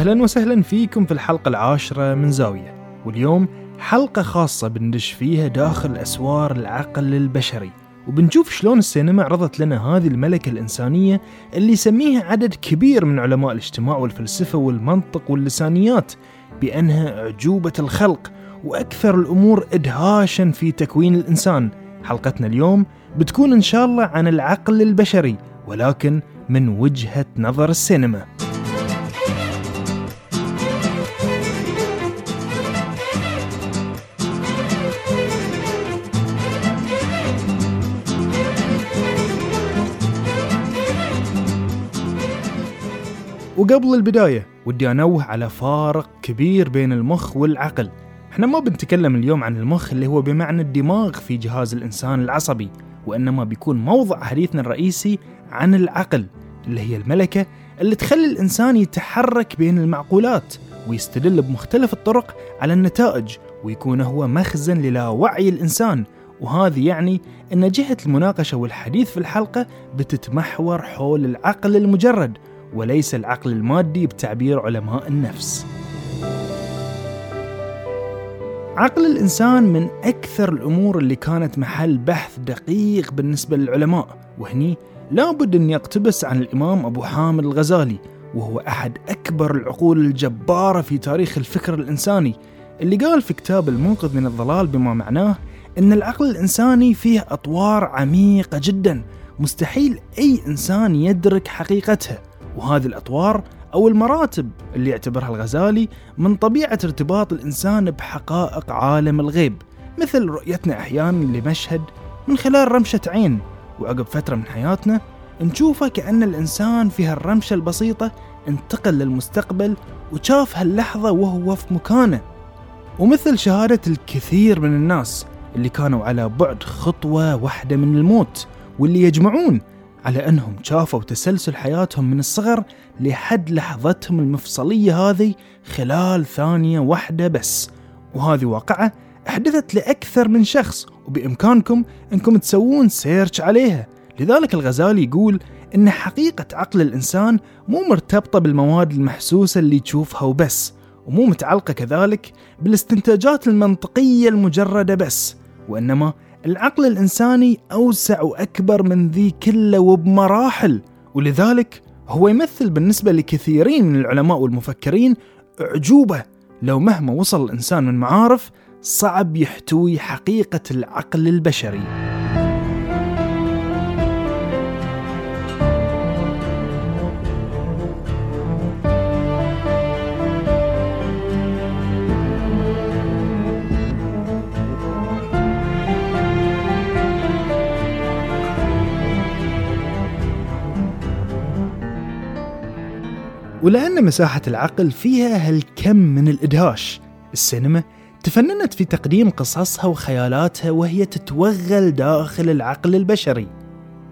أهلا وسهلا فيكم في الحلقة العاشرة من زاوية. واليوم حلقة خاصة بندش فيها داخل أسوار العقل البشري. وبنشوف شلون السينما عرضت لنا هذه الملكة الإنسانية اللي يسميها عدد كبير من علماء الاجتماع والفلسفة والمنطق واللسانيات بأنها أعجوبة الخلق وأكثر الأمور إدهاشا في تكوين الإنسان. حلقتنا اليوم بتكون إن شاء الله عن العقل البشري ولكن من وجهة نظر السينما. وقبل البداية ودي أنوه على فارق كبير بين المخ والعقل. إحنا ما بنتكلم اليوم عن المخ اللي هو بمعنى الدماغ في جهاز الإنسان العصبي وإنما بيكون موضع حديثنا الرئيسي عن العقل اللي هي الملكة اللي تخلي الإنسان يتحرك بين المعقولات ويستدل بمختلف الطرق على النتائج ويكون هو مخزن للاوعي الإنسان. وهذه يعني أن جهة المناقشة والحديث في الحلقة بتتمحور حول العقل المجرد وليس العقل المادي بتعبير علماء النفس. عقل الإنسان من أكثر الأمور اللي كانت محل بحث دقيق بالنسبة للعلماء وهني لابد أن يقتبس عن الإمام أبو حامد الغزالي وهو أحد أكبر العقول الجبارة في تاريخ الفكر الإنساني اللي قال في كتاب المنقذ من الضلال بما معناه أن العقل الإنساني فيه أطوار عميقة جدا مستحيل أي إنسان يدرك حقيقتها وهذه الأطوار أو المراتب اللي يعتبرها الغزالي من طبيعة ارتباط الإنسان بحقائق عالم الغيب مثل رؤيتنا أحيانا لمشهد من خلال رمشة عين. وعقب فترة من حياتنا نشوفه كأن الإنسان في هالرمشة البسيطة انتقل للمستقبل وشاف هاللحظة وهو في مكانه. ومثل شهادة الكثير من الناس اللي كانوا على بعد خطوة واحدة من الموت واللي يجمعون على أنهم شافوا تسلسل حياتهم من الصغر لحد لحظتهم المفصلية هذه خلال ثانية واحدة بس. وهذه واقعة أحدثت لأكثر من شخص وبإمكانكم أنكم تسوون سيرش عليها. لذلك الغزالي يقول أن حقيقة عقل الإنسان مو مرتبطة بالمواد المحسوسة اللي تشوفها وبس ومو متعلقة كذلك بالاستنتاجات المنطقية المجردة بس وإنما العقل الإنساني أوسع وأكبر من ذي كله وبمراحل ولذلك هو يمثل بالنسبة لكثيرين من العلماء والمفكرين أعجوبة لو مهما وصل الإنسان من معارف صعب يحتوي حقيقة العقل البشري. ولأن مساحة العقل فيها هالكم من الإدهاش. السينما تفننت في تقديم قصصها وخيالاتها وهي تتوغل داخل العقل البشري.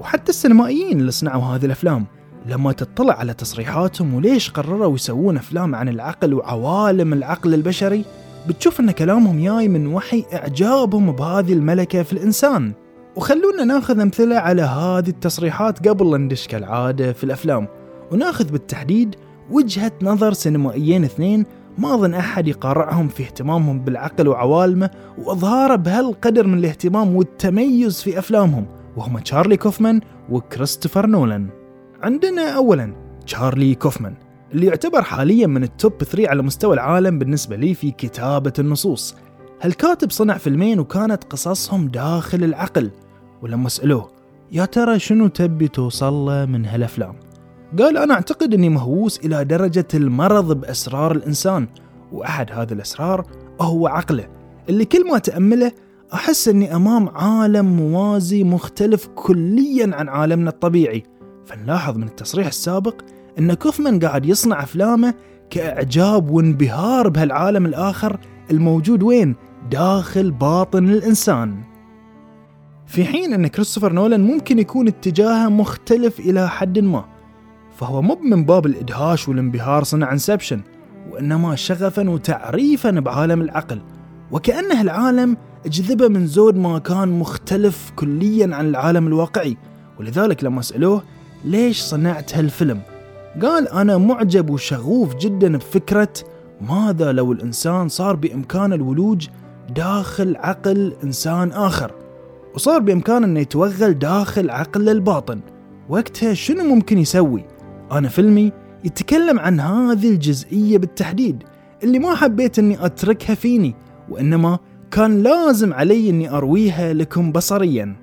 وحتى السينمائيين اللي صنعوا هذه الأفلام لما تطلع على تصريحاتهم وليش قرروا يسوون أفلام عن العقل وعوالم العقل البشري بتشوف أن كلامهم جاي من وحي إعجابهم بهذه الملكة في الإنسان. وخلونا ناخذ أمثلة على هذه التصريحات قبل ندش كالعادة في الأفلام. وناخذ بالتحديد وجهة نظر سينمائيين اثنين ما أظن أحد يقارعهم في اهتمامهم بالعقل وعوالمه وإظهاره بهالقدر من الاهتمام والتميز في أفلامهم وهم تشارلي كوفمان وكريستوفر نولان. عندنا أولا تشارلي كوفمان اللي يعتبر حاليا من التوب 3 على مستوى العالم بالنسبة لي في كتابة النصوص. هالكاتب صنع فيلمين وكانت قصصهم داخل العقل ولما سألوه يا ترى شنو تبي توصل له من هالأفلام؟ قال أنا أعتقد أني مهووس إلى درجة المرض بأسرار الإنسان وأحد هذه الأسرار هو عقله. اللي كل ما أتأمله أحس أني أمام عالم موازي مختلف كليا عن عالمنا الطبيعي. فنلاحظ من التصريح السابق أن كوفمان قاعد يصنع أفلامه كإعجاب وانبهار بهالعالم الآخر الموجود وين؟ داخل باطن الإنسان. في حين أن كريستوفر نولان ممكن يكون اتجاهه مختلف إلى حد ما فهو مو من باب الإدهاش والانبهار صنع انسبشن وإنما شغفا وتعريفا بعالم العقل. وكأنه العالم اجذبه من زود ما كان مختلف كليا عن العالم الواقعي. ولذلك لما سألوه ليش صنعت هالفيلم قال أنا معجب وشغوف جدا بفكرة ماذا لو الإنسان صار بإمكانه الولوج داخل عقل إنسان آخر وصار بإمكانه أنه يتوغل داخل عقل الباطن. وقتها شنو ممكن يسوي؟ أنا فيلمي يتكلم عن هذه الجزئية بالتحديد اللي ما حبيت أني أتركها فيني وإنما كان لازم علي أني أرويها لكم بصريا.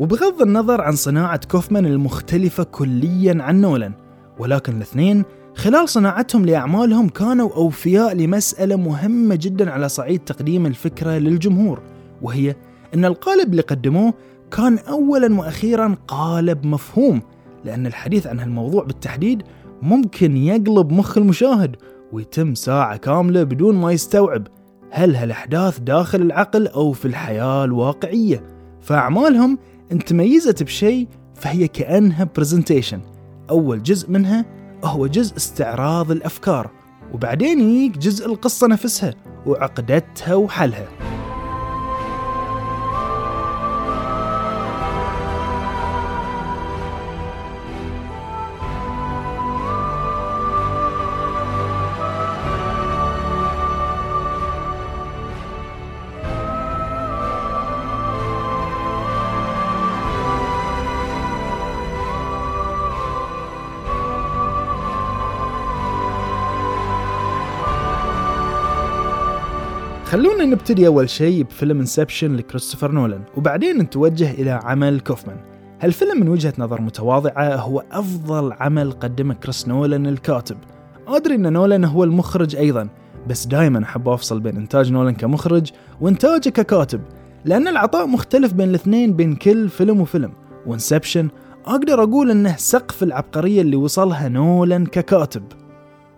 وبغض النظر عن صناعة كوفمان المختلفة كليا عن نولان ولكن الاثنين خلال صناعتهم لأعمالهم كانوا أوفياء لمسألة مهمة جدا على صعيد تقديم الفكرة للجمهور وهي أن القالب اللي قدموه كان أولا وأخيرا قالب مفهوم لأن الحديث عن هالموضوع بالتحديد ممكن يقلب مخ المشاهد ويتم ساعة كاملة بدون ما يستوعب هل هالأحداث داخل العقل أو في الحياة الواقعية. فأعمالهم ان تميزت بشيء فهي كأنها برزنتيشن أول جزء منها هو جزء استعراض الأفكار وبعدين يجيك جزء القصة نفسها وعقدتها وحلها. خلونا نبتدي أول شيء بفيلم Inception لكريستوفر نولان وبعدين نتوجه إلى عمل كوفمان. هالفيلم من وجهة نظر متواضعة هو أفضل عمل قدمه كريس نولان الكاتب. أدري أن نولان هو المخرج أيضا بس دائما أحب أفصل بين إنتاج نولان كمخرج وإنتاجه ككاتب لأن العطاء مختلف بين الاثنين بين كل فيلم وفيلم. و Inception أقدر أقول أنه سقف العبقرية اللي وصلها نولان ككاتب.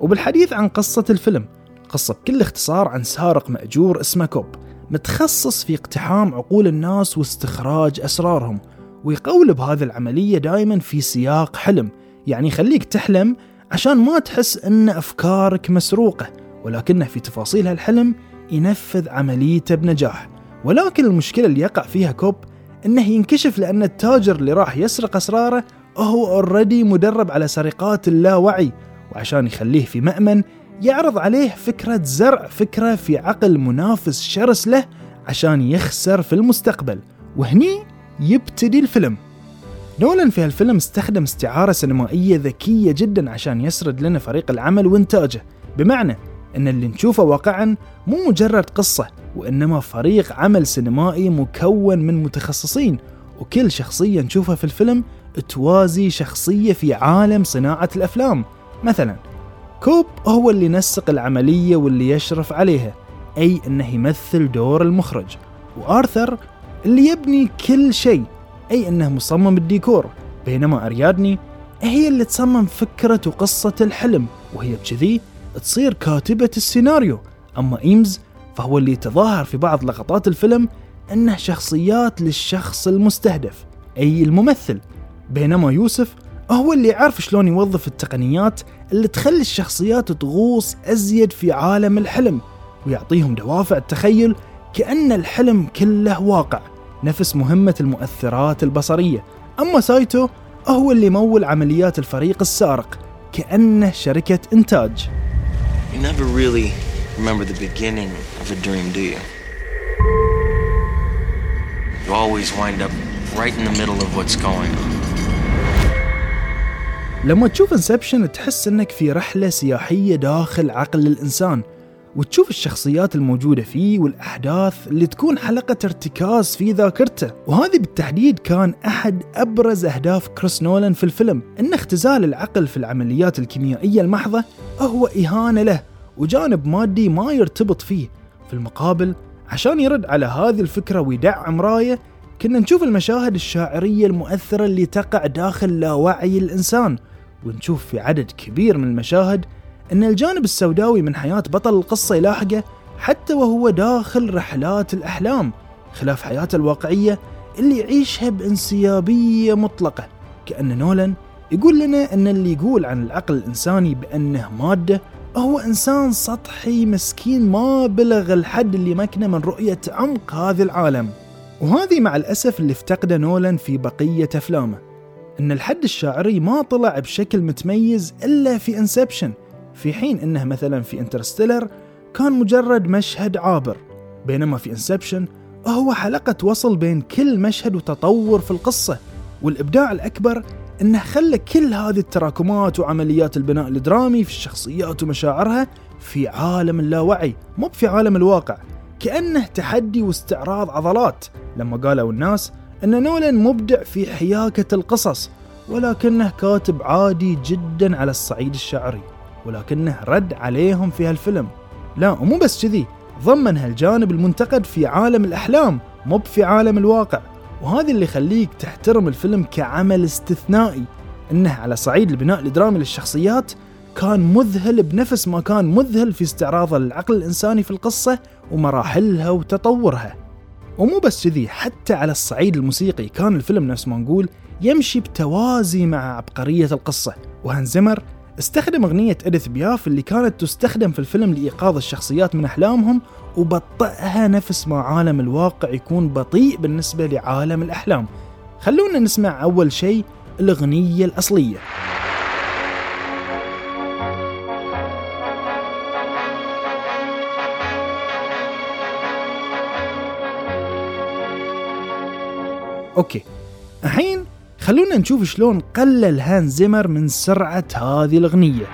وبالحديث عن قصة الفيلم قصة بكل اختصار عن سارق مأجور اسمه كوب متخصص في اقتحام عقول الناس واستخراج أسرارهم ويقولب هذه العملية دائما في سياق حلم يعني يخليك تحلم عشان ما تحس أن أفكارك مسروقة ولكنه في تفاصيل هالحلم ينفذ عمليته بنجاح. ولكن المشكلة اللي يقع فيها كوب إنه ينكشف لأن التاجر اللي راح يسرق أسراره هو اوريدي مدرب على سرقات اللاوعي وعشان يخليه في مأمن يعرض عليه فكرة زرع فكرة في عقل منافس شرس له عشان يخسر في المستقبل. وهني يبتدي الفيلم. نولان في هالفيلم استخدم استعارة سينمائية ذكية جدا عشان يسرد لنا فريق العمل وإنتاجه. بمعنى أن اللي نشوفه واقعا مو مجرد قصة وإنما فريق عمل سينمائي مكون من متخصصين. وكل شخصية نشوفها في الفيلم توازي شخصية في عالم صناعة الأفلام. مثلا كوب هو اللي ينسق العملية واللي يشرف عليها أي أنه يمثل دور المخرج. وآرثر اللي يبني كل شيء أي أنه مصمم الديكور. بينما أريادني هي اللي تصمم فكرة وقصة الحلم وهي بكذي تصير كاتبة السيناريو. أما إيمز فهو اللي يتظاهر في بعض لقطات الفيلم أنه شخصيات للشخص المستهدف أي الممثل. بينما يوسف هو اللي يعرف شلون يوظف التقنيات اللي تخلي الشخصيات تغوص أزيد في عالم الحلم ويعطيهم دوافع التخيل كأن الحلم كله واقع نفس مهمة المؤثرات البصرية أما سايتو هو اللي يمول عمليات الفريق السارق كأنه شركة إنتاج You never really remember the beginning of a dream, do you? You always wind up right in the middle of what's going on. لما تشوف Inception تحس إنك في رحلة سياحية داخل عقل الإنسان وتشوف الشخصيات الموجودة فيه والأحداث اللي تكون حلقة ارتكاز في ذاكرته. وهذه بالتحديد كان أحد أبرز أهداف كريس نولان في الفيلم أن اختزال العقل في العمليات الكيميائية المحضة هو إهانة له وجانب مادي ما يرتبط فيه. في المقابل عشان يرد على هذه الفكرة ويدعم رايه كنا نشوف المشاهد الشاعرية المؤثرة اللي تقع داخل لاوعي الإنسان. ونشوف في عدد كبير من المشاهد أن الجانب السوداوي من حياة بطل القصة يلاحقه حتى وهو داخل رحلات الأحلام خلاف حياته الواقعية اللي يعيشها بانسيابية مطلقة كأن نولان يقول لنا أن اللي يقول عن العقل الإنساني بأنه مادة هو إنسان سطحي مسكين ما بلغ الحد اللي مكنه من رؤية عمق هذا العالم. وهذه مع الأسف اللي افتقده نولان في بقية أفلامه. أن الحس الشاعري ما طلع بشكل متميز إلا في Inception في حين أنه مثلا في Interstellar كان مجرد مشهد عابر بينما في Inception هو حلقة وصل بين كل مشهد وتطور في القصة والإبداع الأكبر أنه خلى كل هذه التراكمات وعمليات البناء الدرامي في الشخصيات ومشاعرها في عالم اللاوعي مو في عالم الواقع كأنه تحدي واستعراض عضلات لما قالوا الناس أن نولان مبدع في حياكة القصص ولكنه كاتب عادي جدا على الصعيد الشعري ولكنه رد عليهم في هالفيلم لا ومو بس كذي ضمن هالجانب المنتقد في عالم الأحلام مو في عالم الواقع وهذا اللي يخليك تحترم الفيلم كعمل استثنائي إنه على صعيد البناء الدرامي للشخصيات كان مذهل بنفس ما كان مذهل في استعراضه للعقل الإنساني في القصة ومراحلها وتطورها. ومو بس كذي حتى على الصعيد الموسيقي كان الفيلم نفس ما نقول يمشي بتوازي مع عبقرية القصة. وهانزمر استخدم أغنية إديث بياف اللي كانت تستخدم في الفيلم لإيقاظ الشخصيات من أحلامهم وبطئها نفس ما عالم الواقع يكون بطيء بالنسبة لعالم الأحلام. خلونا نسمع أول شيء الأغنية الأصلية. Okay. الحين خلونا نشوف شلون قلل هانز زيمر من سرعة هذه الأغنية.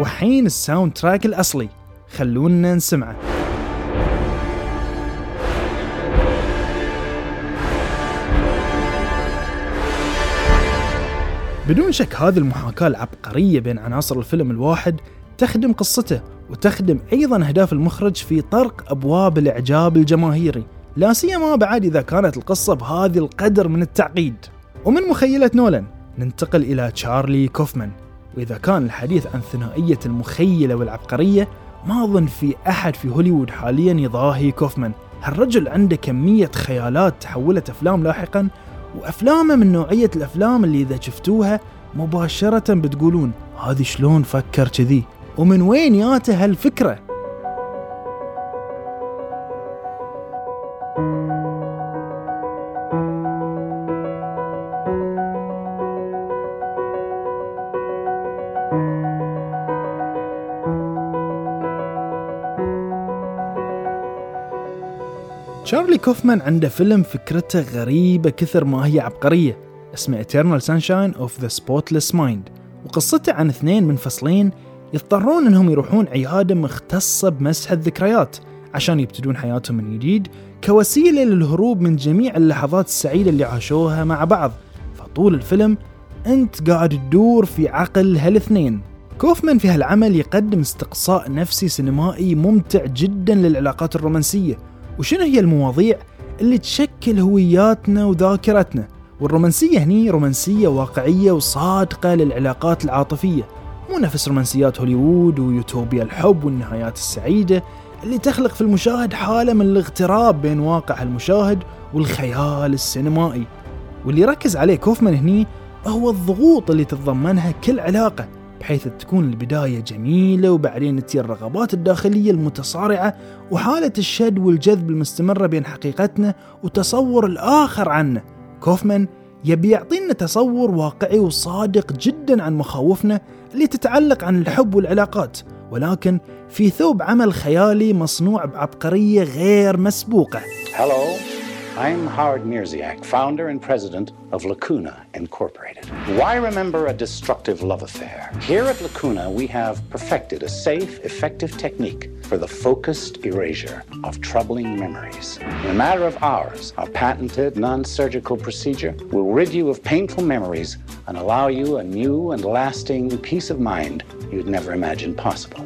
والحين ال soundtrack الأصلي خلونا نسمعه. بدون شك هذه المحاكاة العبقرية بين عناصر الفيلم الواحد تخدم قصته وتخدم أيضا أهداف المخرج في طرق أبواب الإعجاب الجماهيري. لا سيما بعد إذا كانت القصة بهذه القدر من التعقيد. ومن مخيلة نولان ننتقل إلى تشارلي كوفمان. وإذا كان الحديث عن ثنائية المخيلة والعبقرية ما أظن في أحد في هوليوود حاليا يضاهي كوفمان هالرجل عنده كمية خيالات تحولت أفلام لاحقا؟ وأفلامه من نوعية الأفلام اللي إذا شفتوها مباشرة بتقولون هذه شلون فكر كذي؟ ومن وين ياته هالفكرة؟ تشارلي كوفمان عنده فيلم فكرته غريبة كثر ما هي عبقرية اسمه Eternal Sunshine of the Spotless Mind وقصته عن اثنين منفصلين يضطرون إنهم يروحون عيادة مختصة بمسح الذكريات عشان يبتدون حياتهم من جديد كوسيلة للهروب من جميع اللحظات السعيدة اللي عاشوها مع بعض. فطول الفيلم أنت قاعد تدور في عقل هالاثنين. كوفمان في هالعمل يقدم استقصاء نفسي سينمائي ممتع جدا للعلاقات الرومانسية. وشنو هي المواضيع اللي تشكل هوياتنا وذاكرتنا؟ والرومانسية هني رومانسية واقعية وصادقة للعلاقات العاطفية. مو نفس رومانسيات هوليوود ويوتوبيا الحب والنهايات السعيدة اللي تخلق في المشاهد حالة من الاغتراب بين واقع المشاهد والخيال السينمائي. واللي ركز عليه كوفمان هني هو الضغوط اللي تتضمنها كل علاقة بحيث تكون البداية جميلة وبعدين تجي الرغبات الداخلية المتصارعة وحالة الشد والجذب المستمرة بين حقيقتنا وتصور الآخر عنه. كوفمان يبي يعطينا تصور واقعي وصادق جدا عن مخاوفنا اللي تتعلق عن الحب والعلاقات ولكن في ثوب عمل خيالي مصنوع بعبقرية غير مسبوقة. Hello, I'm Howard Mirziak, founder and president of Lacuna Incorporated. Why remember a destructive love affair? Here at Lacuna, we have perfected a safe, effective technique for the focused erasure of troubling memories. In a matter of hours, our patented non surgical procedure will rid you of painful memories and allow you a new and lasting peace of mind you'd never imagined possible.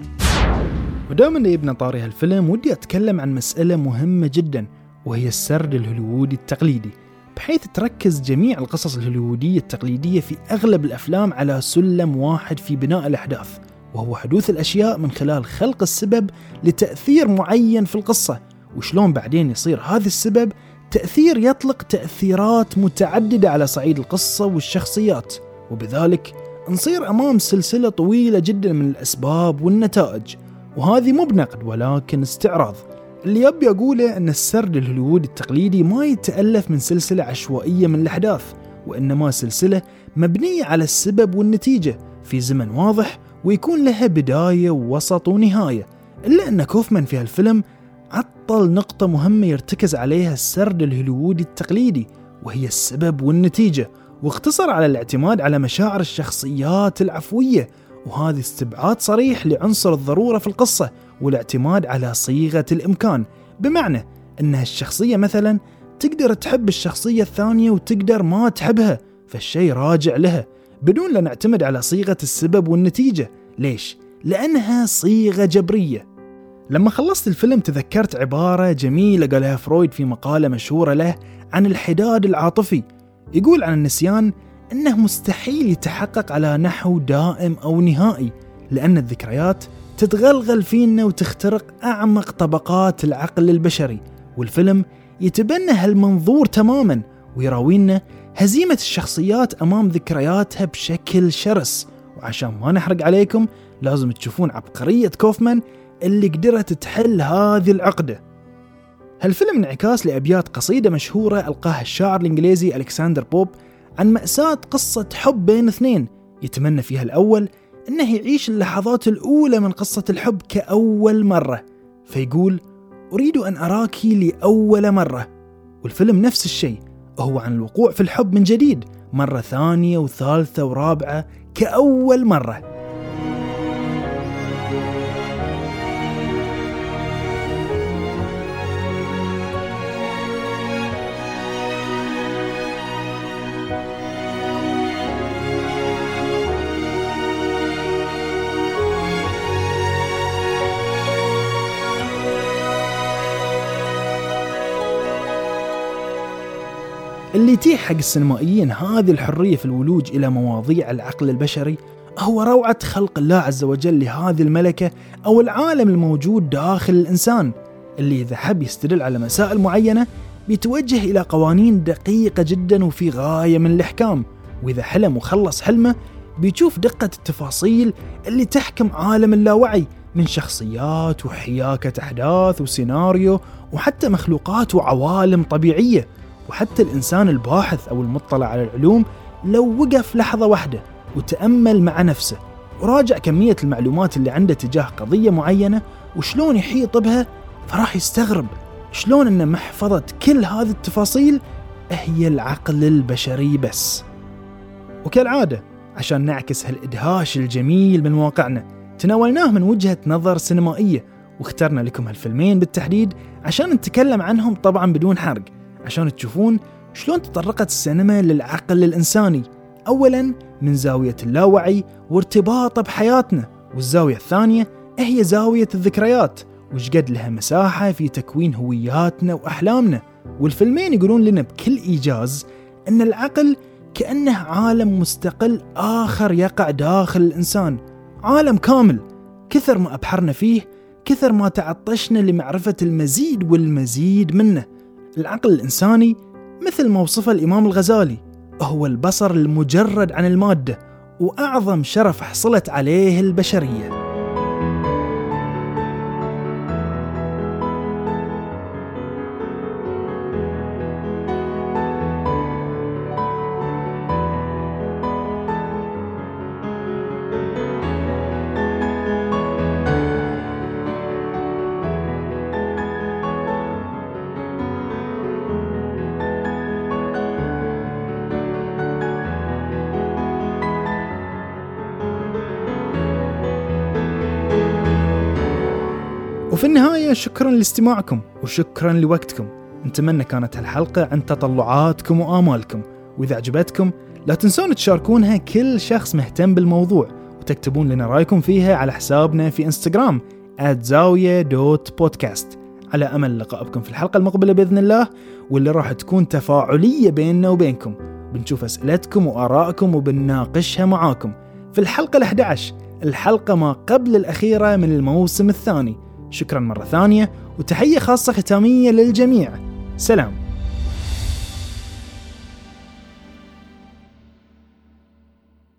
ودائما يبنى طاري هالفيلم ودي أتكلم عن مسألة مهمة جدا وهي السرد الهوليوودي التقليدي بحيث تركز جميع القصص الهوليوودية التقليدية في أغلب الأفلام على سلم واحد في بناء الأحداث وهو حدوث الأشياء من خلال خلق السبب لتأثير معين في القصة. وشلون بعدين يصير هذا السبب؟ تأثير يطلق تأثيرات متعددة على صعيد القصة والشخصيات. وبذلك نصير أمام سلسلة طويلة جدا من الأسباب والنتائج. وهذه مو بنقد ولكن استعراض. اللي يبي أقوله أن السرد الهوليوودي التقليدي ما يتألف من سلسلة عشوائية من الأحداث وإنما سلسلة مبنية على السبب والنتيجة في زمن واضح ويكون لها بداية ووسط ونهاية. إلا أن كوفمان في هالفيلم عطل نقطة مهمة يرتكز عليها السرد الهوليوودي التقليدي وهي السبب والنتيجة واقتصر على الاعتماد على مشاعر الشخصيات العفوية. وهذا استبعاد صريح لعنصر الضرورة في القصة والاعتماد على صيغة الإمكان بمعنى أن الشخصية مثلا تقدر تحب الشخصية الثانية وتقدر ما تحبها فالشيء راجع لها بدون لا نعتمد على صيغة السبب والنتيجة. ليش؟ لأنها صيغة جبرية. لما خلصت الفيلم تذكرت عبارة جميلة قالها فرويد في مقالة مشهورة له عن الحداد العاطفي. يقول عن النسيان أنه مستحيل يتحقق على نحو دائم أو نهائي لأن الذكريات تتغلغل فينا وتخترق أعمق طبقات العقل البشري. والفيلم يتبنى هالمنظور تماما ويراوينا هزيمة الشخصيات أمام ذكرياتها بشكل شرس. وعشان ما نحرق عليكم لازم تشوفون عبقرية كوفمان اللي قدرت تحل هذه العقدة. هالفيلم انعكاس لأبيات قصيدة مشهورة ألقاها الشاعر الإنجليزي ألكسندر بوب عن مأساة قصة حب بين اثنين يتمنى فيها الأول أنه يعيش اللحظات الأولى من قصة الحب كأول مرة. فيقول أريد أن أراك لأول مرة. والفيلم نفس الشيء هو عن الوقوع في الحب من جديد مرة ثانية وثالثة ورابعة كأول مرة. اللي يتيح حق السينمائيين هذه الحرية في الولوج إلى مواضيع العقل البشري هو روعة خلق الله عز وجل لهذه الملكة أو العالم الموجود داخل الإنسان اللي إذا حب يستدل على مسائل معينة بيتوجه إلى قوانين دقيقة جدا وفي غاية من الإحكام وإذا حلم وخلص حلمه بيشوف دقة التفاصيل اللي تحكم عالم اللاوعي من شخصيات وحياكة أحداث وسيناريو وحتى مخلوقات وعوالم طبيعية. وحتى الإنسان الباحث أو المطلع على العلوم لو وقف لحظة واحدة وتأمل مع نفسه وراجع كمية المعلومات اللي عنده تجاه قضية معينة وشلون يحيط بها فراح يستغرب شلون أن محفظة كل هذه التفاصيل هي العقل البشري بس. وكالعادة عشان نعكس هالإدهاش الجميل من واقعنا تناولناه من وجهة نظر سينمائية واخترنا لكم هالفيلمين بالتحديد عشان نتكلم عنهم طبعا بدون حرق. عشان تشوفون شلون تطرقت السينما للعقل الإنساني. أولا من زاوية اللاوعي وارتباطه بحياتنا والزاوية الثانية هي زاوية الذكريات وش قد لها مساحة في تكوين هوياتنا وأحلامنا. والفيلمين يقولون لنا بكل إيجاز أن العقل كأنه عالم مستقل آخر يقع داخل الإنسان. عالم كامل كثر ما أبحرنا فيه كثر ما تعطشنا لمعرفة المزيد والمزيد منه. العقل الإنساني مثل ما وصفه الإمام الغزالي هو البصر المجرد عن المادة وأعظم شرف حصلت عليه البشرية. شكرا لاستماعكم وشكرا لوقتكم. نتمنى كانت هالحلقة عن تطلعاتكم وآمالكم. وإذا عجبتكم لا تنسون تشاركونها كل شخص مهتم بالموضوع وتكتبون لنا رأيكم فيها على حسابنا في إنستغرام زاوية دوت بودكاست على أمل لقاء بكم في الحلقة المقبلة بإذن الله واللي راح تكون تفاعلية بيننا وبينكم. بنشوف أسئلتكم وآرائكم وبنناقشها معاكم. في الحلقة ال11 الحلقة ما قبل الأخيرة من الموسم الثاني. شكرا مرة ثانية وتحية خاصة ختامية للجميع. سلام.